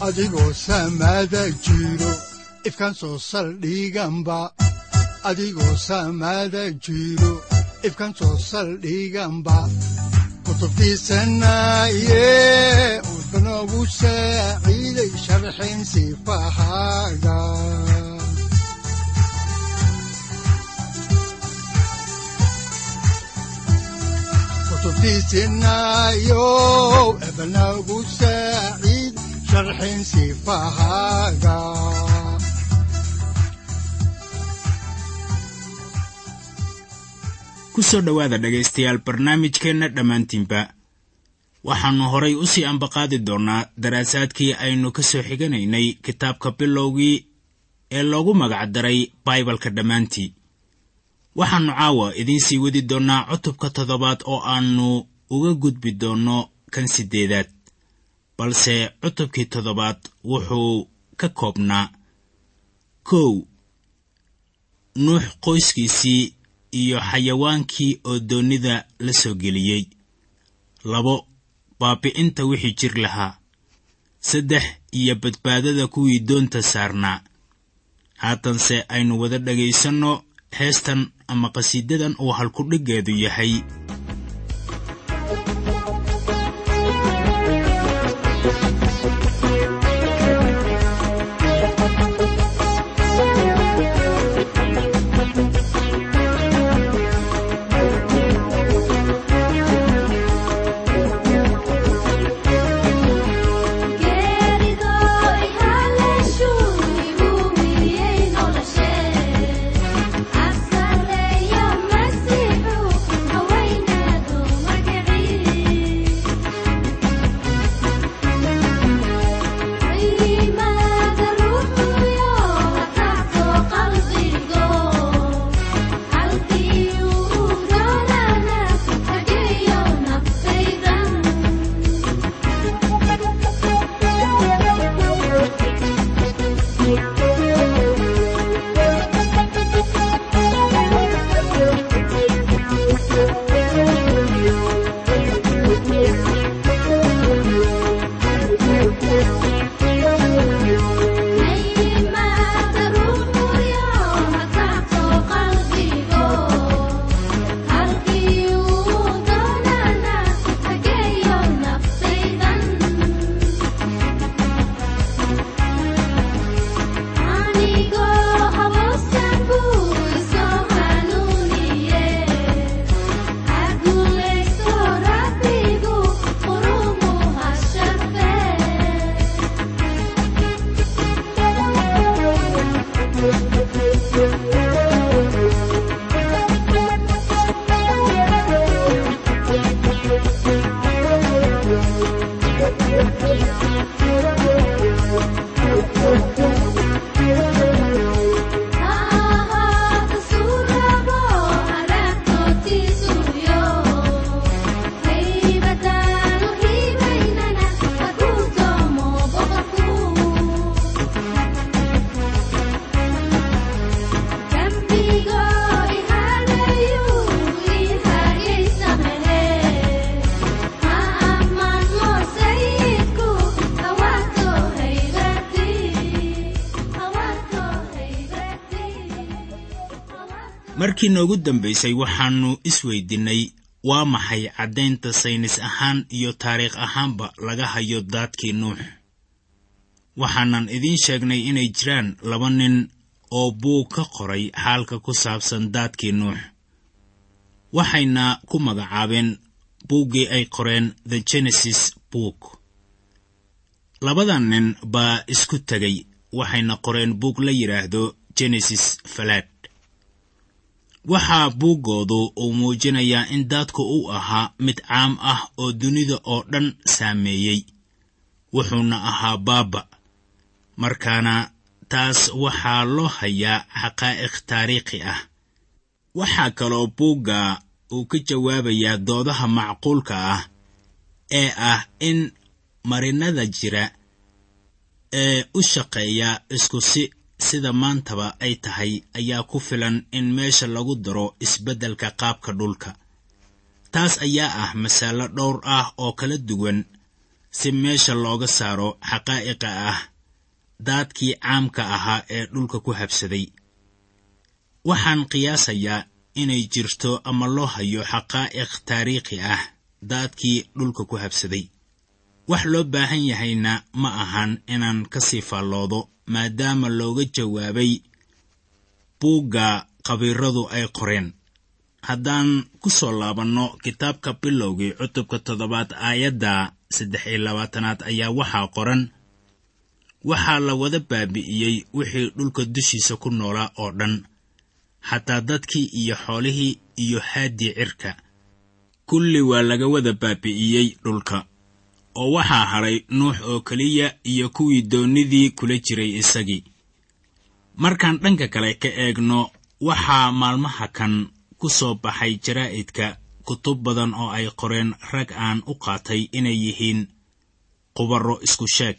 adigoo samaada jiro ifkaan soo saldhiganba adigoo samaada jiro ifkaan soo saldhiganba kutubtiisanaaye udanogu saaciiday sharxin sifahaaga kutubtiisinaayo ebanagu saaciid sharxin sifahaaga ku soo dhowaada dhegaystayaal barnaamijkeenna dhammaantiinba. Waxaannu horay u sii ambaqaadi doonnaa daraasaadkii aynu ka soo xiganaynay kitaabka bilowgii ee loogu magacdaray baibalka dhammaantii. Waxaannu caawa idiin sii wadi doonnaa cutubka toddobaad oo aannu uga gudbi doonno kan siddeedaad balse cutubkii toddobaad wuxuu ka koobnaa kow nuux qoyskiisii iyo xayawaankii oo doonnida la soo geliyey. Labo baabi'inta wixii jir lahaa. Saddex iyo badbaadada kuwii doonta saarnaa. Haatanse aynu wada dhegaysanno heestan ama qhasiidadan uu halkudhiggeedu yahay markii noogu dambaysay waxaannu isweydinnay waa maxay caddaynta saynis ahaan iyo taariikh ahaanba laga hayo daadkii nuux? Waxaanan idiin sheegnay inay jiraan laba nin oo buug ka qoray xaalka ku saabsan daadkii nuux. Waxayna ku magacaabeen buuggii ay qoreen the genesis book. Labadan nin baa isku tegay waxayna qoreen buug la yidhaahdo genesis falaad waxaa buuggoodu uu muujinayaa in daadku uu ahaa mid caam ah oo dunida oo dhan saameeyey. Wuxuuna ahaa baaba. Markaana taas waxaa loo hayaa xaqaa'iq taariikhi ah. Waxaa kaloo buugga uu ka jawaabayaa doodaha macquulka ah ee ah in marinada jira ee u shaqeeya isku si sida maantaba ay tahay ayaa ku filan in meesha lagu daro isbeddelka qaabka dhulka. Taas ayaa ah masalo dhowr ah oo kala duwan si meesha looga saaro xaqaa'iqa ah daadkii caamka ahaa ee dhulka ku habsaday. Waxaan qiyaasayaa inay jirto ama loo hayo xaqaa'iq taariikhi ah daadkii dhulka ku habsaday wax loo baahan yahayna ma ahan inaan ka sii faalloodo maadaama looga jawaabay buugga khabiiradu ay qoreen. Haddaan ku soo laabanno kitaabka bilowgii cutubka toddobaad aayadda saddex iyo labaatanaad ayaa waxaa qoran waxaa la wada baabi'iyey wixii dhulka dushiisa ku noolaa oo dhan xataa dadkii iyo xoolihii iyo haaddii cirka. Kulli waa laga wada baabi'iyey dhulka oo waxaa hadhay nuux oo keliya iyo kuwii doonnidii kula jiray isagii. Markaan dhanka kale ka eegno waxaa maalmaha kan ku soo baxay jaraa'idka kutub badan oo ay qoreen rag aan u qaatay inay yihiin qubarro isku sheeg.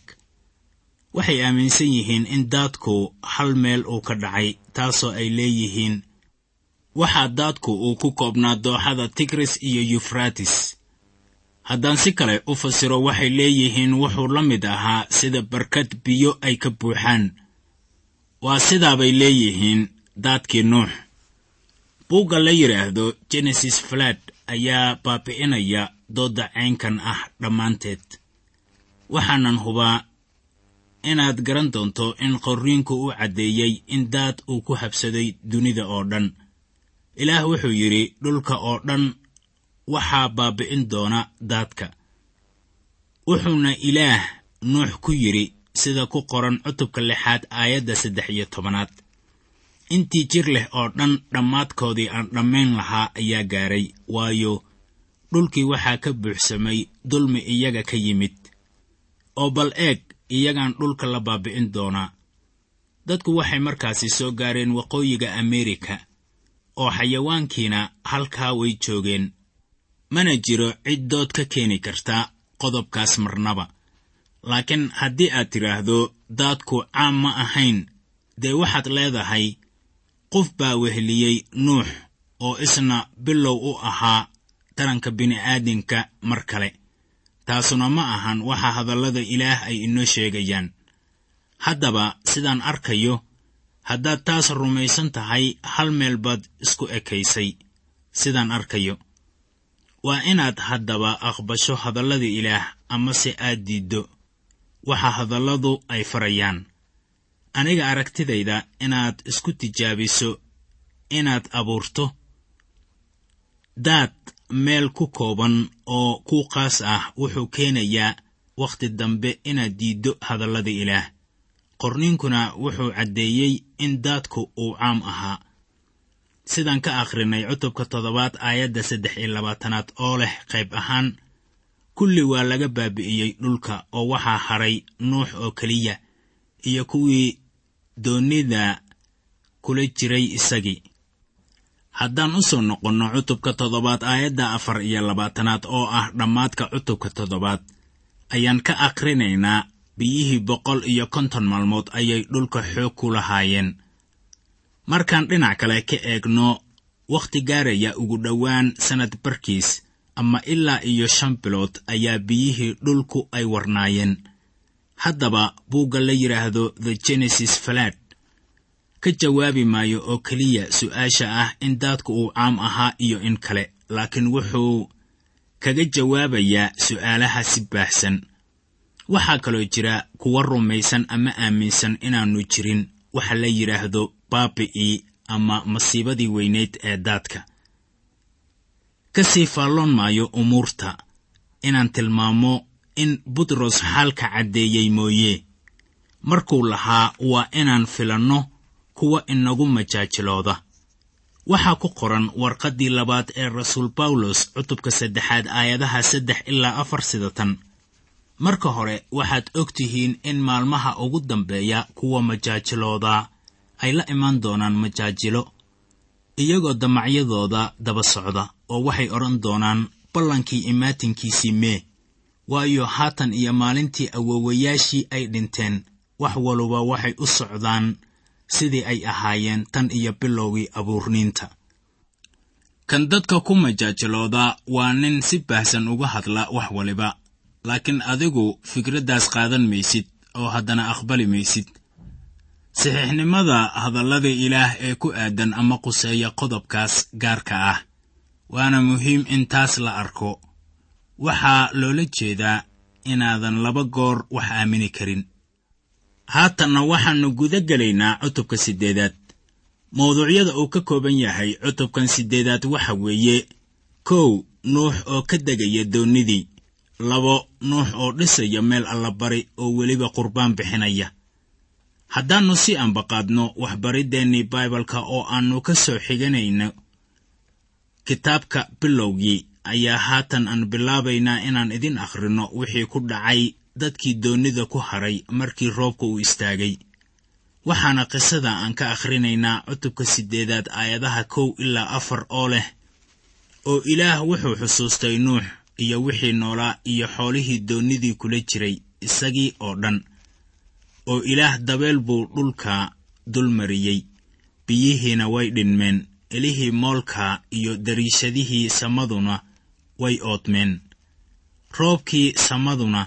Waxay aaminsan yihiin in daadku hal meel uu ka dhacay taasoo ay leeyihiin waxaa daadku uu ku koobnaa dooxada tigris iyo yufratis haddaan si kale u fasiro waxay leeyihiin wuxuu la mid ahaa sida barkad biyo ay ka buuxaan. Waa sidaabay leeyihiin daadkii nuux. Buugga la yidhaahdo genesis falaad ayaa baabi'inaya doodda caynkan ah dhammaanteed. Waxaanan hubaa inaad garan doonto in qorriinku u caddeeyey in daad uu ku habsaday dunida oo dhan. Ilaah wuxuu yidhi dhulka oo dhan waxaa baabi'in doona daadka. Wuxuuna ilaah nuux ku yidhi sida ku qoran cutubka lixaad aayadda saddex iyo tobanaad. Intii jir leh oo dhan dhammaadkoodii aan dhammayn lahaa ayaa gaaray waayo dhulkii waxaa ka buuxsamay dulmi iyaga ka yimid oo bal eeg iyagaan dhulka la baabi'in doonaa dadku waxay markaasi soo gaareen waqooyiga ameerika oo xayawaankiina halkaa way joogeen mana jiro cid dood ka keeni karta qodobkaas marnaba. Laakiin haddii aad tidhaahdo daadku caam ma ahayn. Dee waxaad leedahay qof baa weheliyey nuux oo isna bilow u ahaa taranka bini'aadinka mar kale. Taasuna ma ahan waxa hadallada ilaah ay inoo sheegayaan. Haddaba sidaan arkayo haddaad taas rumaysan tahay hal meel baad isku ekaysay sidaan arkayo waa inaad haddaba aqbasho hadallada ilaah amase aad diiddo waxa hadalladu ay farayaan. Aniga aragtidayda inaad isku tijaabiso inaad abuurto daad meel ku kooban oo ku qaas ah wuxuu keenayaa wakhti dambe inaad diiddo hadallada ilaah. Qorniinkuna wuxuu caddeeyey in daadku uu caam ahaa sidaan ka akhrinay cutubka toddobaad aayadda saddex iyo labaatanaad oo leh qayb ahaan kulli waa laga baabi'iyey dhulka oo waxaa hadhay nuux oo keliya iyo kuwii doonnida kula jiray isagii. Haddaan u soo noqonno cutubka toddobaad aayadda afar iyo labaatanaad oo ah dhammaadka cutubka toddobaad ayaan ka akhrinaynaa biyihii boqol iyo konton maalmood ayay dhulka xoog ku lahaayeen markaan dhinac kale ka eegno wakhti gaaraya ugu dhowaan sannad barkiis ama ilaa iyo shan bilood ayaa biyihii dhulku ay warnaayeen. Haddaba buugga la yidhaahdo the genesis falaad ka jawaabi maayo oo keliya su'aasha ah in daadku uu caam ahaa iyo in kale laakiin wuxuu kaga jawaabayaa su'aalaha si baahsan. Waxaa kaloo jira kuwa rumaysan ama aaminsan inaannu jirin waxa la yidhaahdo baabi'ii ama masiibadii weynayd ee daadka. Ka sii faalloon maayo umuurta inaan tilmaamo in butros xaalka caddeeyey mooye. Markuu lahaa waa inaan filanno kuwa inagu majaajilooda. Waxaa ku qoran warqaddii labaad ee rasuul bawlos cutubka saddexaad aayadaha saddex ilaa afar sida tan. Marka hore waxaad og tihiin in maalmaha ugu dambeeya kuwa majaajiloodaa ay la imaan doonaan majaajilo iyagoo damacyadooda daba socda oo waxay odhan doonaan ballankii imaatinkiisii mee. Waayo haatan iyo maalintii awoowayaashii ay dhinteen wax waluba waxay u socdaan sidii ay ahaayeen tan iyo bilowgii abuurniinta. Kan dadka ku majaajilooda waa nin si baahsan uga hadla wax waliba laakiin adigu fikraddaas qaadan maysid oo haddana aqbali maysid saxiixnimada hadallada ilaah ee ku aadan ama quseeya qodobkaas gaarka ah. Waana muhiim in taas la arko. Waxaa loola jeedaa inaadan laba goor wax aamini karin. Haatanna waxaannu guda gelaynaa cutubka siddeedaad mawduucyada uu ka kooban yahay cutubkan siddeedaad waxa weeye kow nuux oo ka degaya doonnidii labo nuux oo dhisaya meel allabari oo weliba qurbaan bixinaya haddaannu si ambaqaadno waxbariddeenii baibalka oo aannu ka soo xiganayno kitaabka bilowgii ayaa haatan aan bilaabaynaa inaan idin akhrinno wixii ku dhacay dadkii doonnida ku haray markii roobka uu istaagay. Waxaana qisada aan ka akhrinaynaa cutubka siddeedaad aayadaha kow ilaa afar oo leh oo ilaah wuxuu xusuustay nuux iyo wixii noolaa iyo xoolihii doonnidii kula jiray isagii oo dhan oo ilaah dabeel buu dhulka dul mariyey biyihiina way dhinmeen elihii moolka iyo dariishadihii samaduna way oodmeen roobkii samaduna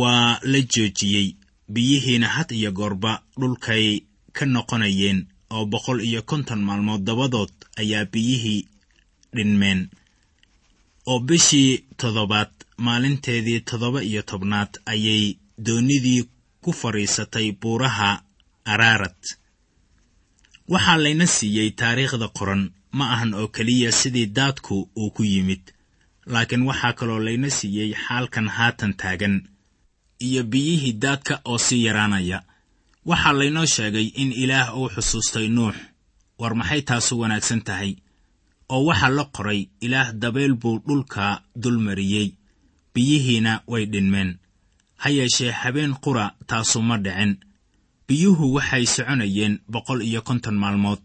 waa la joojiyey. Biyihiina had iyo goorba dhulkay ka noqonayeen oo boqol iyo konton maalmood dabadood ayaa biyihii dhinmeen. Oo bishii toddobaad maalinteedii toddoba iyo tobnaad ayay doonnidii ku fadhiisatay buuraha araarad waxaa layna siiyey taariikhda qoran ma ahan oo keliya sidii daadku uu ku yimid laakiin waxaa kaloo layna siiyey xaalkan haatan taagan iyo biyihii daadka oo sii yaraanaya. Waxaa laynoo sheegay in ilaah uu xusuustay nuux war maxay taasu wanaagsan tahay? Oo waxaa la qoray ilaah dabeel buu dhulka dul mariyey biyihiina way dhinmeen ha yeeshee habeen qura taasu ma dhicin. Biyuhu waxay soconayeen boqol iyo konton maalmood.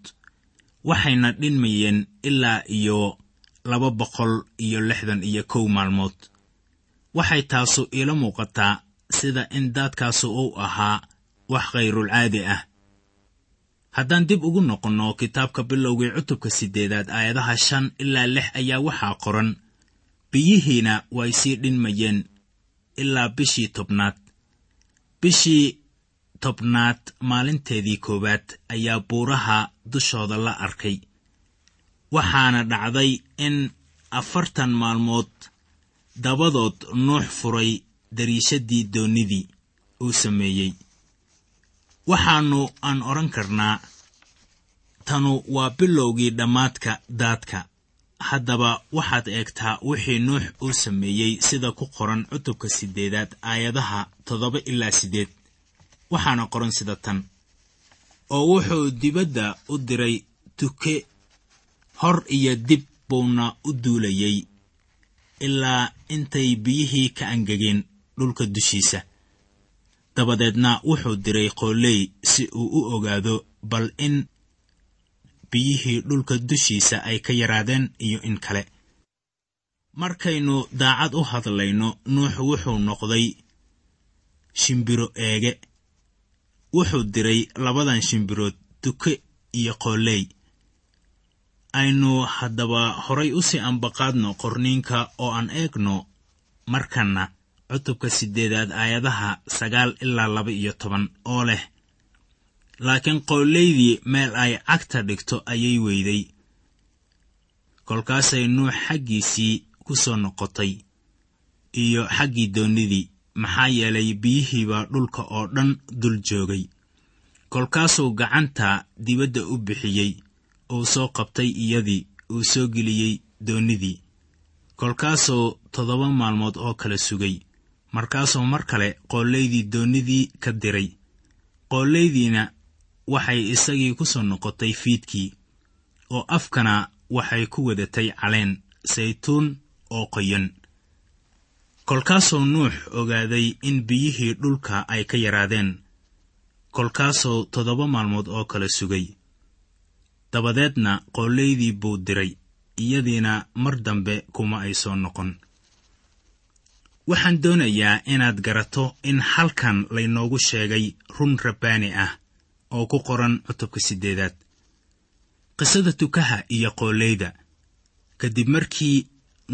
Waxayna dhinmayeen ilaa iyo laba boqol iyo lixdan iyo kow maalmood. Waxay taasu iila muuqataa sida in daadkaasu uu ahaa wax khayrulcaadi ah. Haddaan dib ugu noqonno kitaabka bilowgii cutubka siddeedaad aayadaha shan ilaa lix ayaa waxaa qoran. Biyihiina way sii dhinmayeen ilaa bishii tobnaad. Bishii tobnaad maalinteedii koowaad ayaa buuraha dushooda la arkay waxaana dhacday in afartan maalmood dabadood nuux furay dariishadii doonnidii uu sameeyey. Waxaannu aan odhan karnaa tanu waa bilowgii dhammaadka daadka haddaba waxaad eegtaa wixii nuux uu sameeyey sida ku qoran cutubka siddeedaad aayadaha toddoba ilaa siddeed. Waxaana qoran sida tan. Oo wuxuu dibadda u diray tuke hor iyo dib buuna u duulayey ilaa intay biyihii ka angegeen dhulka dushiisa. Dabadeedna wuxuu diray qooley si uu u ogaado bal in biyihii dhulka dushiisa ay ka yaraadeen iyo in kale. Markaynu daacad u hadlayno nuux wuxuu noqday shimbiro eege. Wuxuu diray labadan shimbirood duke iyo qooley aynu haddaba horay u sii ambaqaadno qorniinka oo aan eegno markanna cutubka siddeedaad aayadaha sagaal ilaa laba iyo toban oo leh laakiin qoolleydii meel ay cagta dhigto ayay weyday. Kolkaasay nuux xaggiisii ku soo noqotay iyo xaggii doonnidii maxaa yeelay biyihiibaa dhulka oo dhan dul joogay. Kolkaasuu gacanta dibadda u bixiyey uu soo qabtay iyadii uu soo geliyey doonnidii kolkaasuu toddoba maalmood oo kale sugay markaasuu mar kale qoolaydii doonnidii ka diray. Qoollaydiina waxay isagii ku soo noqotay fiidkii oo afkana waxay ku wadatay caleen saytuun oo qoyan. Kolkaasuu nuux ogaaday in biyihii dhulka ay ka yaraadeen kolkaasuu toddoba maalmood oo kale sugay. Dabadeedna qoolaydii buu diray iyadiina mar dambe kuma ay soo noqon. Waxaan doonayaa inaad garato in halkan laynoogu sheegay run rabbaani ah oo ku qoran cutubka siddeedaad qisada tukaha iyo qooleyda kadib markii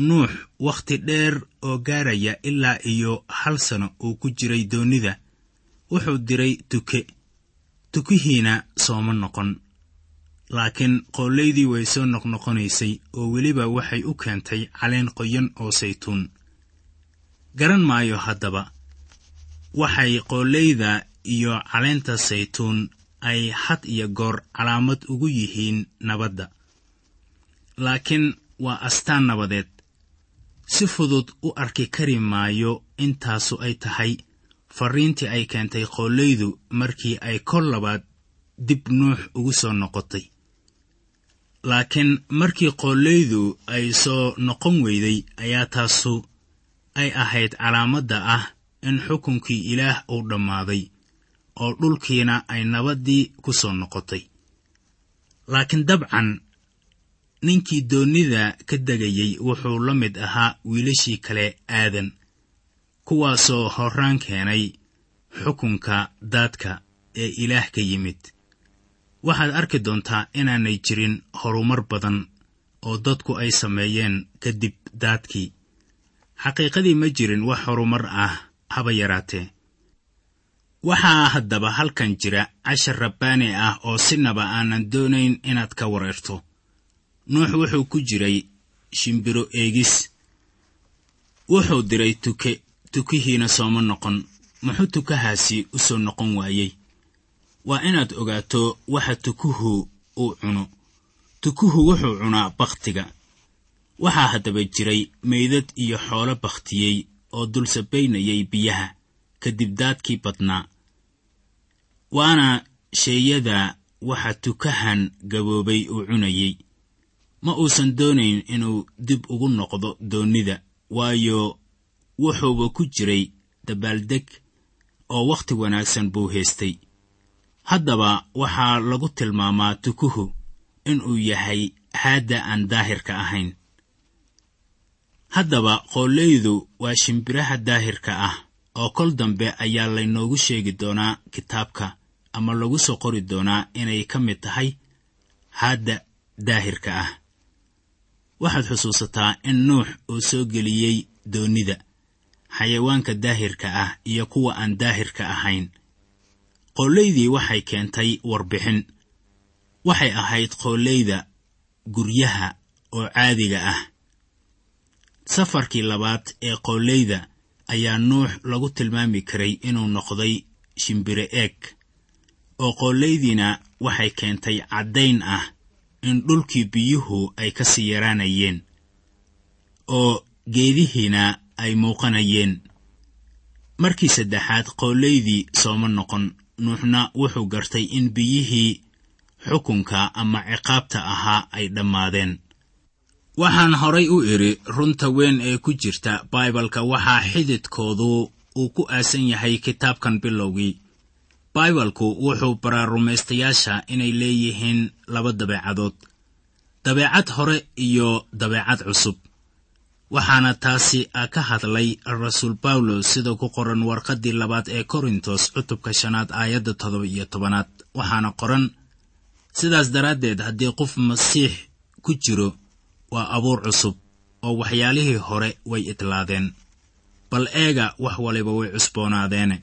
nuux wakhti dheer oo gaaraya ilaa iyo hal sano uu ku jiray doonnida wuxuu diray tuke. Tukihiina sooma noqon. Laakiin qoolaydii way soo noqnoqonaysay oo weliba waxay u keentay caleen qoyan oo saytuun. Garan maayo haddaba. Waxay qoollayda iyo caleenta saytuun ay had iyo goor calaamad ugu yihiin nabadda. Laakiin waa astaan nabadeed. Si fudud u arki kari maayo intaasu ay tahay farriintii ay keentay qoollaydu markii ay kol labaad dib nuux ugu soo noqotay. Laakiin markii qoollaydu ay soo noqon weyday ayaa taasu ay ahayd calaamadda ah in xukunkii ilaah uu dhammaaday oo dhulkiina ay nabaddii ku soo noqotay. Laakiin dabcan ninkii doonnida ka degayey wuxuu la mid ahaa wiilashii kale aadan kuwaasoo horraan keenay xukunka daadka ee ilaah ka yimid. Waxaad arki doontaa inaanay jirin horumar badan oo dadku ay sameeyeen kadib daadkii. Xaqiiqadii ma jirin wax horumar ah haba yaraatee waxaa haddaba halkan jira cashar rabbaani ah oo sinaba aanan doonayn inaad ka wareerto. Nuux wuxuu ku jiray shimbiro eegis. Wuxuu diray tuke tukihiina sooma noqon. Muxuu tukahaasi u soo noqon waayey? Waa inaad ogaato waxa tukuhu uu cuno. Tukuhu wuxuu cunaa bakhtiga. Waxaa haddaba jiray meydad iyo xoolo bakhtiyey oo dul sabaynayay biyaha kadib daadkii badnaa waana sheeyada waxa tukahan gaboobay uu cunayey. Ma uusan doonayn inuu dib ugu noqdo doonnida waayo wuxuuba ku jiray dabaaldeg oo wakhti wanaagsan buu haystay. Haddaba waxaa lagu tilmaamaa tukuhu inuu yahay haadda aan daahirka ahayn. Haddaba qoollaydu waa shimbiraha daahirka ah oo kol dambe ayaa laynoogu sheegi doonaa kitaabka ama lagu soo qori doonaa inay ka mid tahay haadda daahirka ah. Waxaad xusuusataa in nuux uu soo geliyey doonnida xayawaanka daahirka ah iyo kuwa aan daahirka ahayn. Qoolaydii waxay keentay warbixin. Waxay ahayd qoollayda guryaha oo caadiga ah. Safarkii labaad ee qoollayda ayaa nuux lagu tilmaami karay inuu noqday shimbire eeg oo qoollaydiina waxay keentay caddayn ah in dhulkii biyuhu ay ka sii yaraanayeen oo geedihiina ay muuqanayeen. Markii saddexaad qoolaydii sooma noqon nuuxna wuxuu gartay in biyihii xukunka ama ciqaabta ahaa ay dhammaadeen. Waxaan horay u idhi runta weyn ee ku jirta baibalka waxaa xididkoodu uu ku aasan yahay kitaabkan bilowgii baibalku wuxuu baraa rumaystayaasha inay leeyihiin laba dabeecadood dabeecad hore iyo dabeecad cusub. Waxaana taasi ka hadlay rasuul bawlos sida ku qoran warqaddii labaad ee korintos cutubka shanaad aayadda toddoba iyo tobanaad waxaana qoran sidaas daraaddeed haddii qof masiix ku jiro waa abuur cusub oo waxyaalihii hore way idlaadeen bal eega wax waliba way cusboonaadeene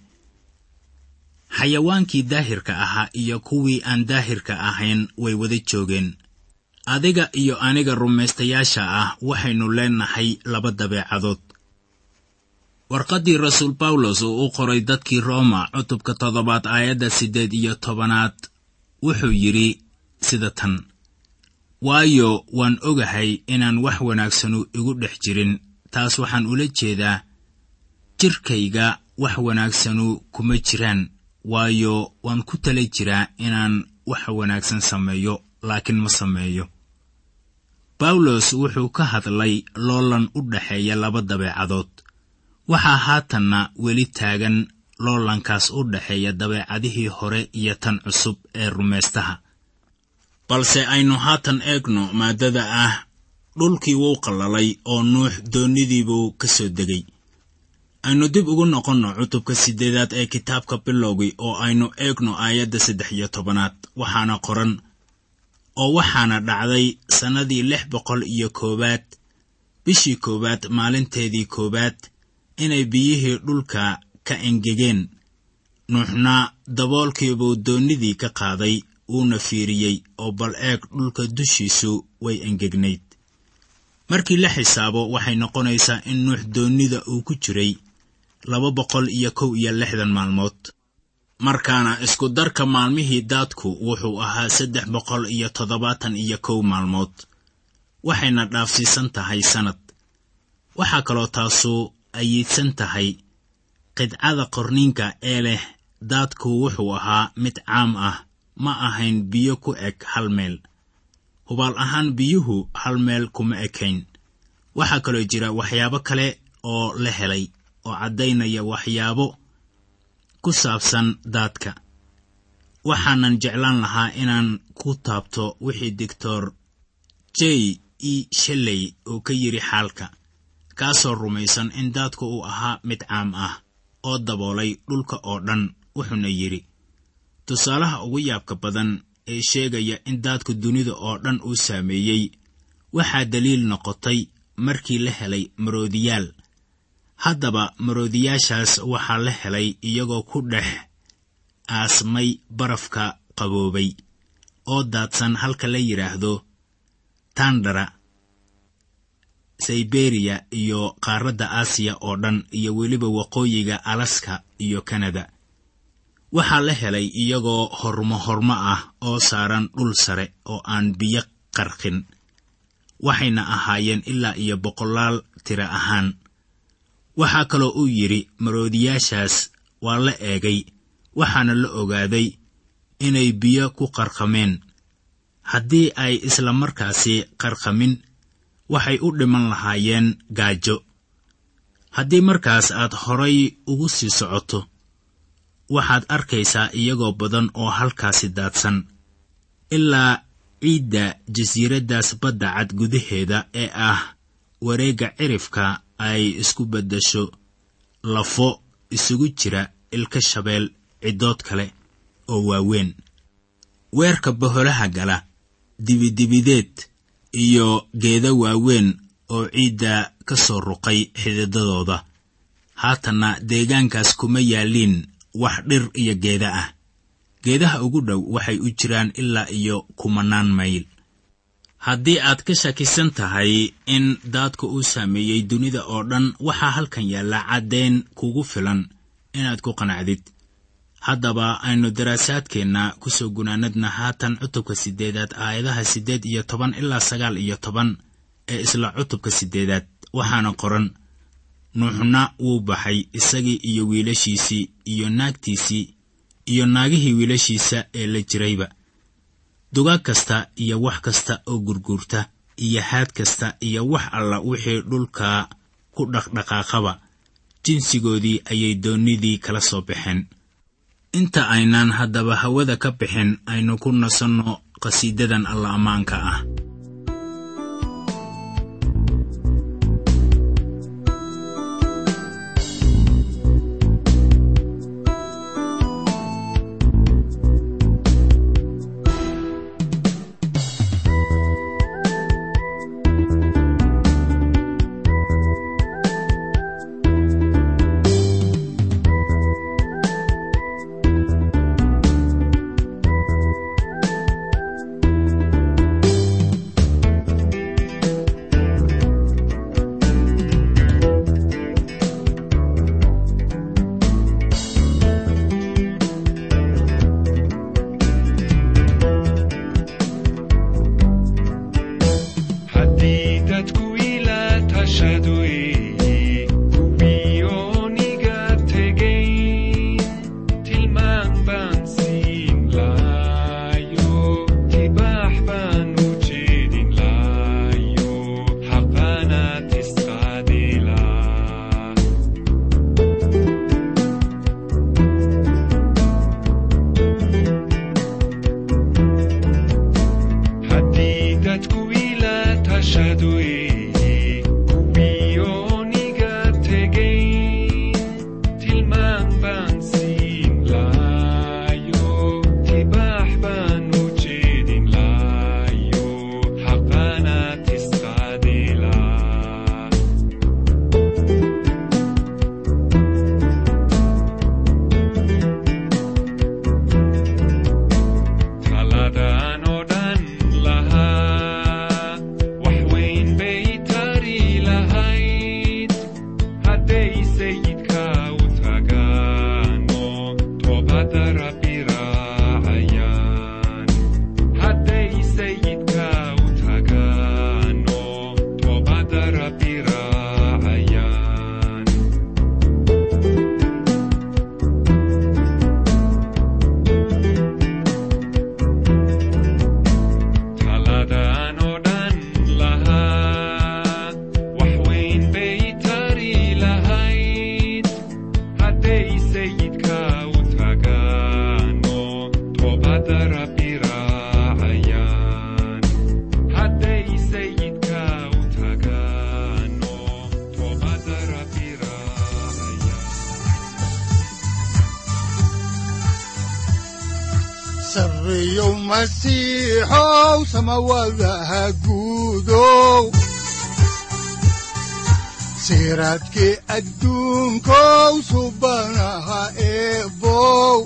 xayawaankii daahirka ahaa iyo kuwii aan daahirka ahayn way wada joogeen. Adiga iyo aniga rumaystayaasha ah waxaynu leenahay laba dabeecadood. Warqaddii rasuul bawlos uu u qoray dadkii rooma cutubka toddobaad aayadda siddeed iyo tobanaad wuxuu yidhi sida tan waayo waan ogahay inaan wax wanaagsanu igu dhex jirin. Taas waxaan ula jeedaa jidhkayga wax wanaagsanu kuma jiraan waayo waan ku tala jiraa inaan wax wanaagsan sameeyo laakiin ma sameeyo. Bawlos wuxuu ka hadlay loolan u dhexeeya laba dabeecadood. Waxaa haatanna weli taagan loolankaas u dhexeeya dabeecadihii hore iyo tan cusub ee rumaystaha balse aynu haatan eegno maaddada ah dhulkii wuu qallalay oo nuux doonnidiibuu ka soo degay aynu dib ugu noqonno cutubka siddeedaad ee kitaabka bilowgii oo aynu eegno aayadda saddex iyo tobanaad waxaana qoran oo waxaana dhacday sannadii lix boqol iyo koowaad bishii koowaad maalinteedii koowaad inay biyihii dhulka ka engegeen. Nuuxna daboolkiibuu doonnidii ka qaaday wuuna fiiriyey oo bal eeg dhulka dushiisu way engegnayd. Markii la xisaabo waxay noqonaysaa in nuux doonnida uu ku jiray laba boqol iyo kow iyo lixdan maalmood. Markaana isku darka maalmihii daadku wuxuu ahaa saddex boqol iyo toddobaatan iyo kow maalmood. Waxayna dhaafsiisan tahay sannad waxaa kaloo taasu ayiidsan tahay qidcada qorniinka ee leh daadku wuxuu ahaa mid caam ah ma ahayn biyo ku eg hal meel. Hubaal ahaan biyuhu hal meel kuma ekayn. Waxaa kaloo jira waxyaabo kale oo la helay oo caddaynaya waxyaabo ku saabsan daadka. Waxaanan jeclaan lahaa inaan ku taabto wixii doctor j e shelley uu ka yidhi xaalka kaasoo rumaysan in daadku uu ahaa mid caam ah oo daboolay dhulka oo dhan wuxuuna yidhi tusaalaha ugu yaabka badan ee sheegaya in daadku dunida oo dhan uu saameeyey waxaa daliil noqotay markii la helay maroodiyaal haddaba maroodiyaashaas waxaa la helay iyagoo ku dhex aasmay barafka qaboobay oo daadsan halka la yidhaahdo tandara sayberiya iyo qaaradda aasiya oo dhan iyo weliba waqooyiga alaska iyo kanada. Waxaa la helay iyagoo hormo hormo ah oo saaran dhul sare oo aan biyo qarqin waxayna ahaayeen ilaa iyo boqolaal tiro ahaan waxaa kaloo uu yidhi maroodiyaashaas waa la eegay. Waxaana la ogaaday inay biyo ku qarqameen. Haddii ay isla markaasi qarqamin waxay u dhiman lahaayeen gaajo. Haddii markaas aad horay ugu sii socoto waxaad arkaysaa iyagoo badan oo halkaasi daadsan. Ilaa ciidda jasiiraddaas badda cad gudaheeda ee ah wareegga cirifka ay isku beddesho lafo isugu jira ilka shabeel ciddood kale oo waaweyn. Weerka boholaha gala dibidibideed iyo geeda waaweyn oo ciidda ka soo ruqay xididadooda haatanna deegaankaas kuma yaalliin wax dhir iyo geeda ah. Geedaha ugu dhow waxay u jiraan ilaa iyo kumanaan mayl haddii aad ka shakisan tahay in daadku uu saameeyey dunida oo dhan waxaa halkan yaalla caddayn kugu filan inaad ku qanacdid. Haddaba aynu daraasaadkeenna ku soo gunaanadna haatan cutubka siddeedaad aayadaha siddeed iyo toban ilaa sagaal iyo toban ee isla cutubka siddeedaad waxaana qoran nuuxna wuu baxay isagii iyo wiilashiisii iyo naagtiisii iyo naagihii wiilashiisa ee la jirayba dugaag kasta iyo wax kasta oo gurguurta iyo haad kasta iyo wax alla wixii dhulka ku dhaqdhaqaaqaba. Jinsigoodii ayay doonnidii kala soo baxeen inta aynaan haddaba hawada ka bixin aynu ku nasanno qhasiidadan alla ammaanka ah masiixow samawadaha guudow siraadkii adduunkow subanaha eebow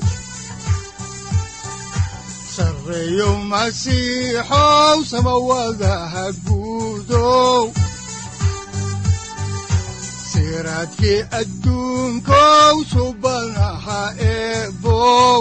sareeyow masiixow samawadaha guudow siraadkii adduunkow subanaha eebow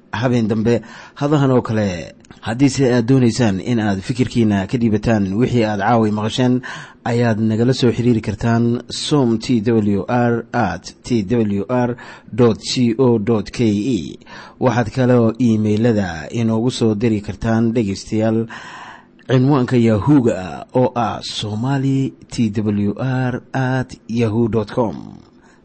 habeen dambe hadahan oo kale haddiise aad doonaysaan in aad fikirkiina ka dhiibataan wixii aad caawi maqasheen ayaad nagala soo xiriiri kartaan som t w r at t w r c o k e waxaad kaloo iimailada inoogu soo diri kartaan dhegaystayaal cinwaanka yahu-ga oo ah somali t w r at yahu com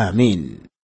aamiin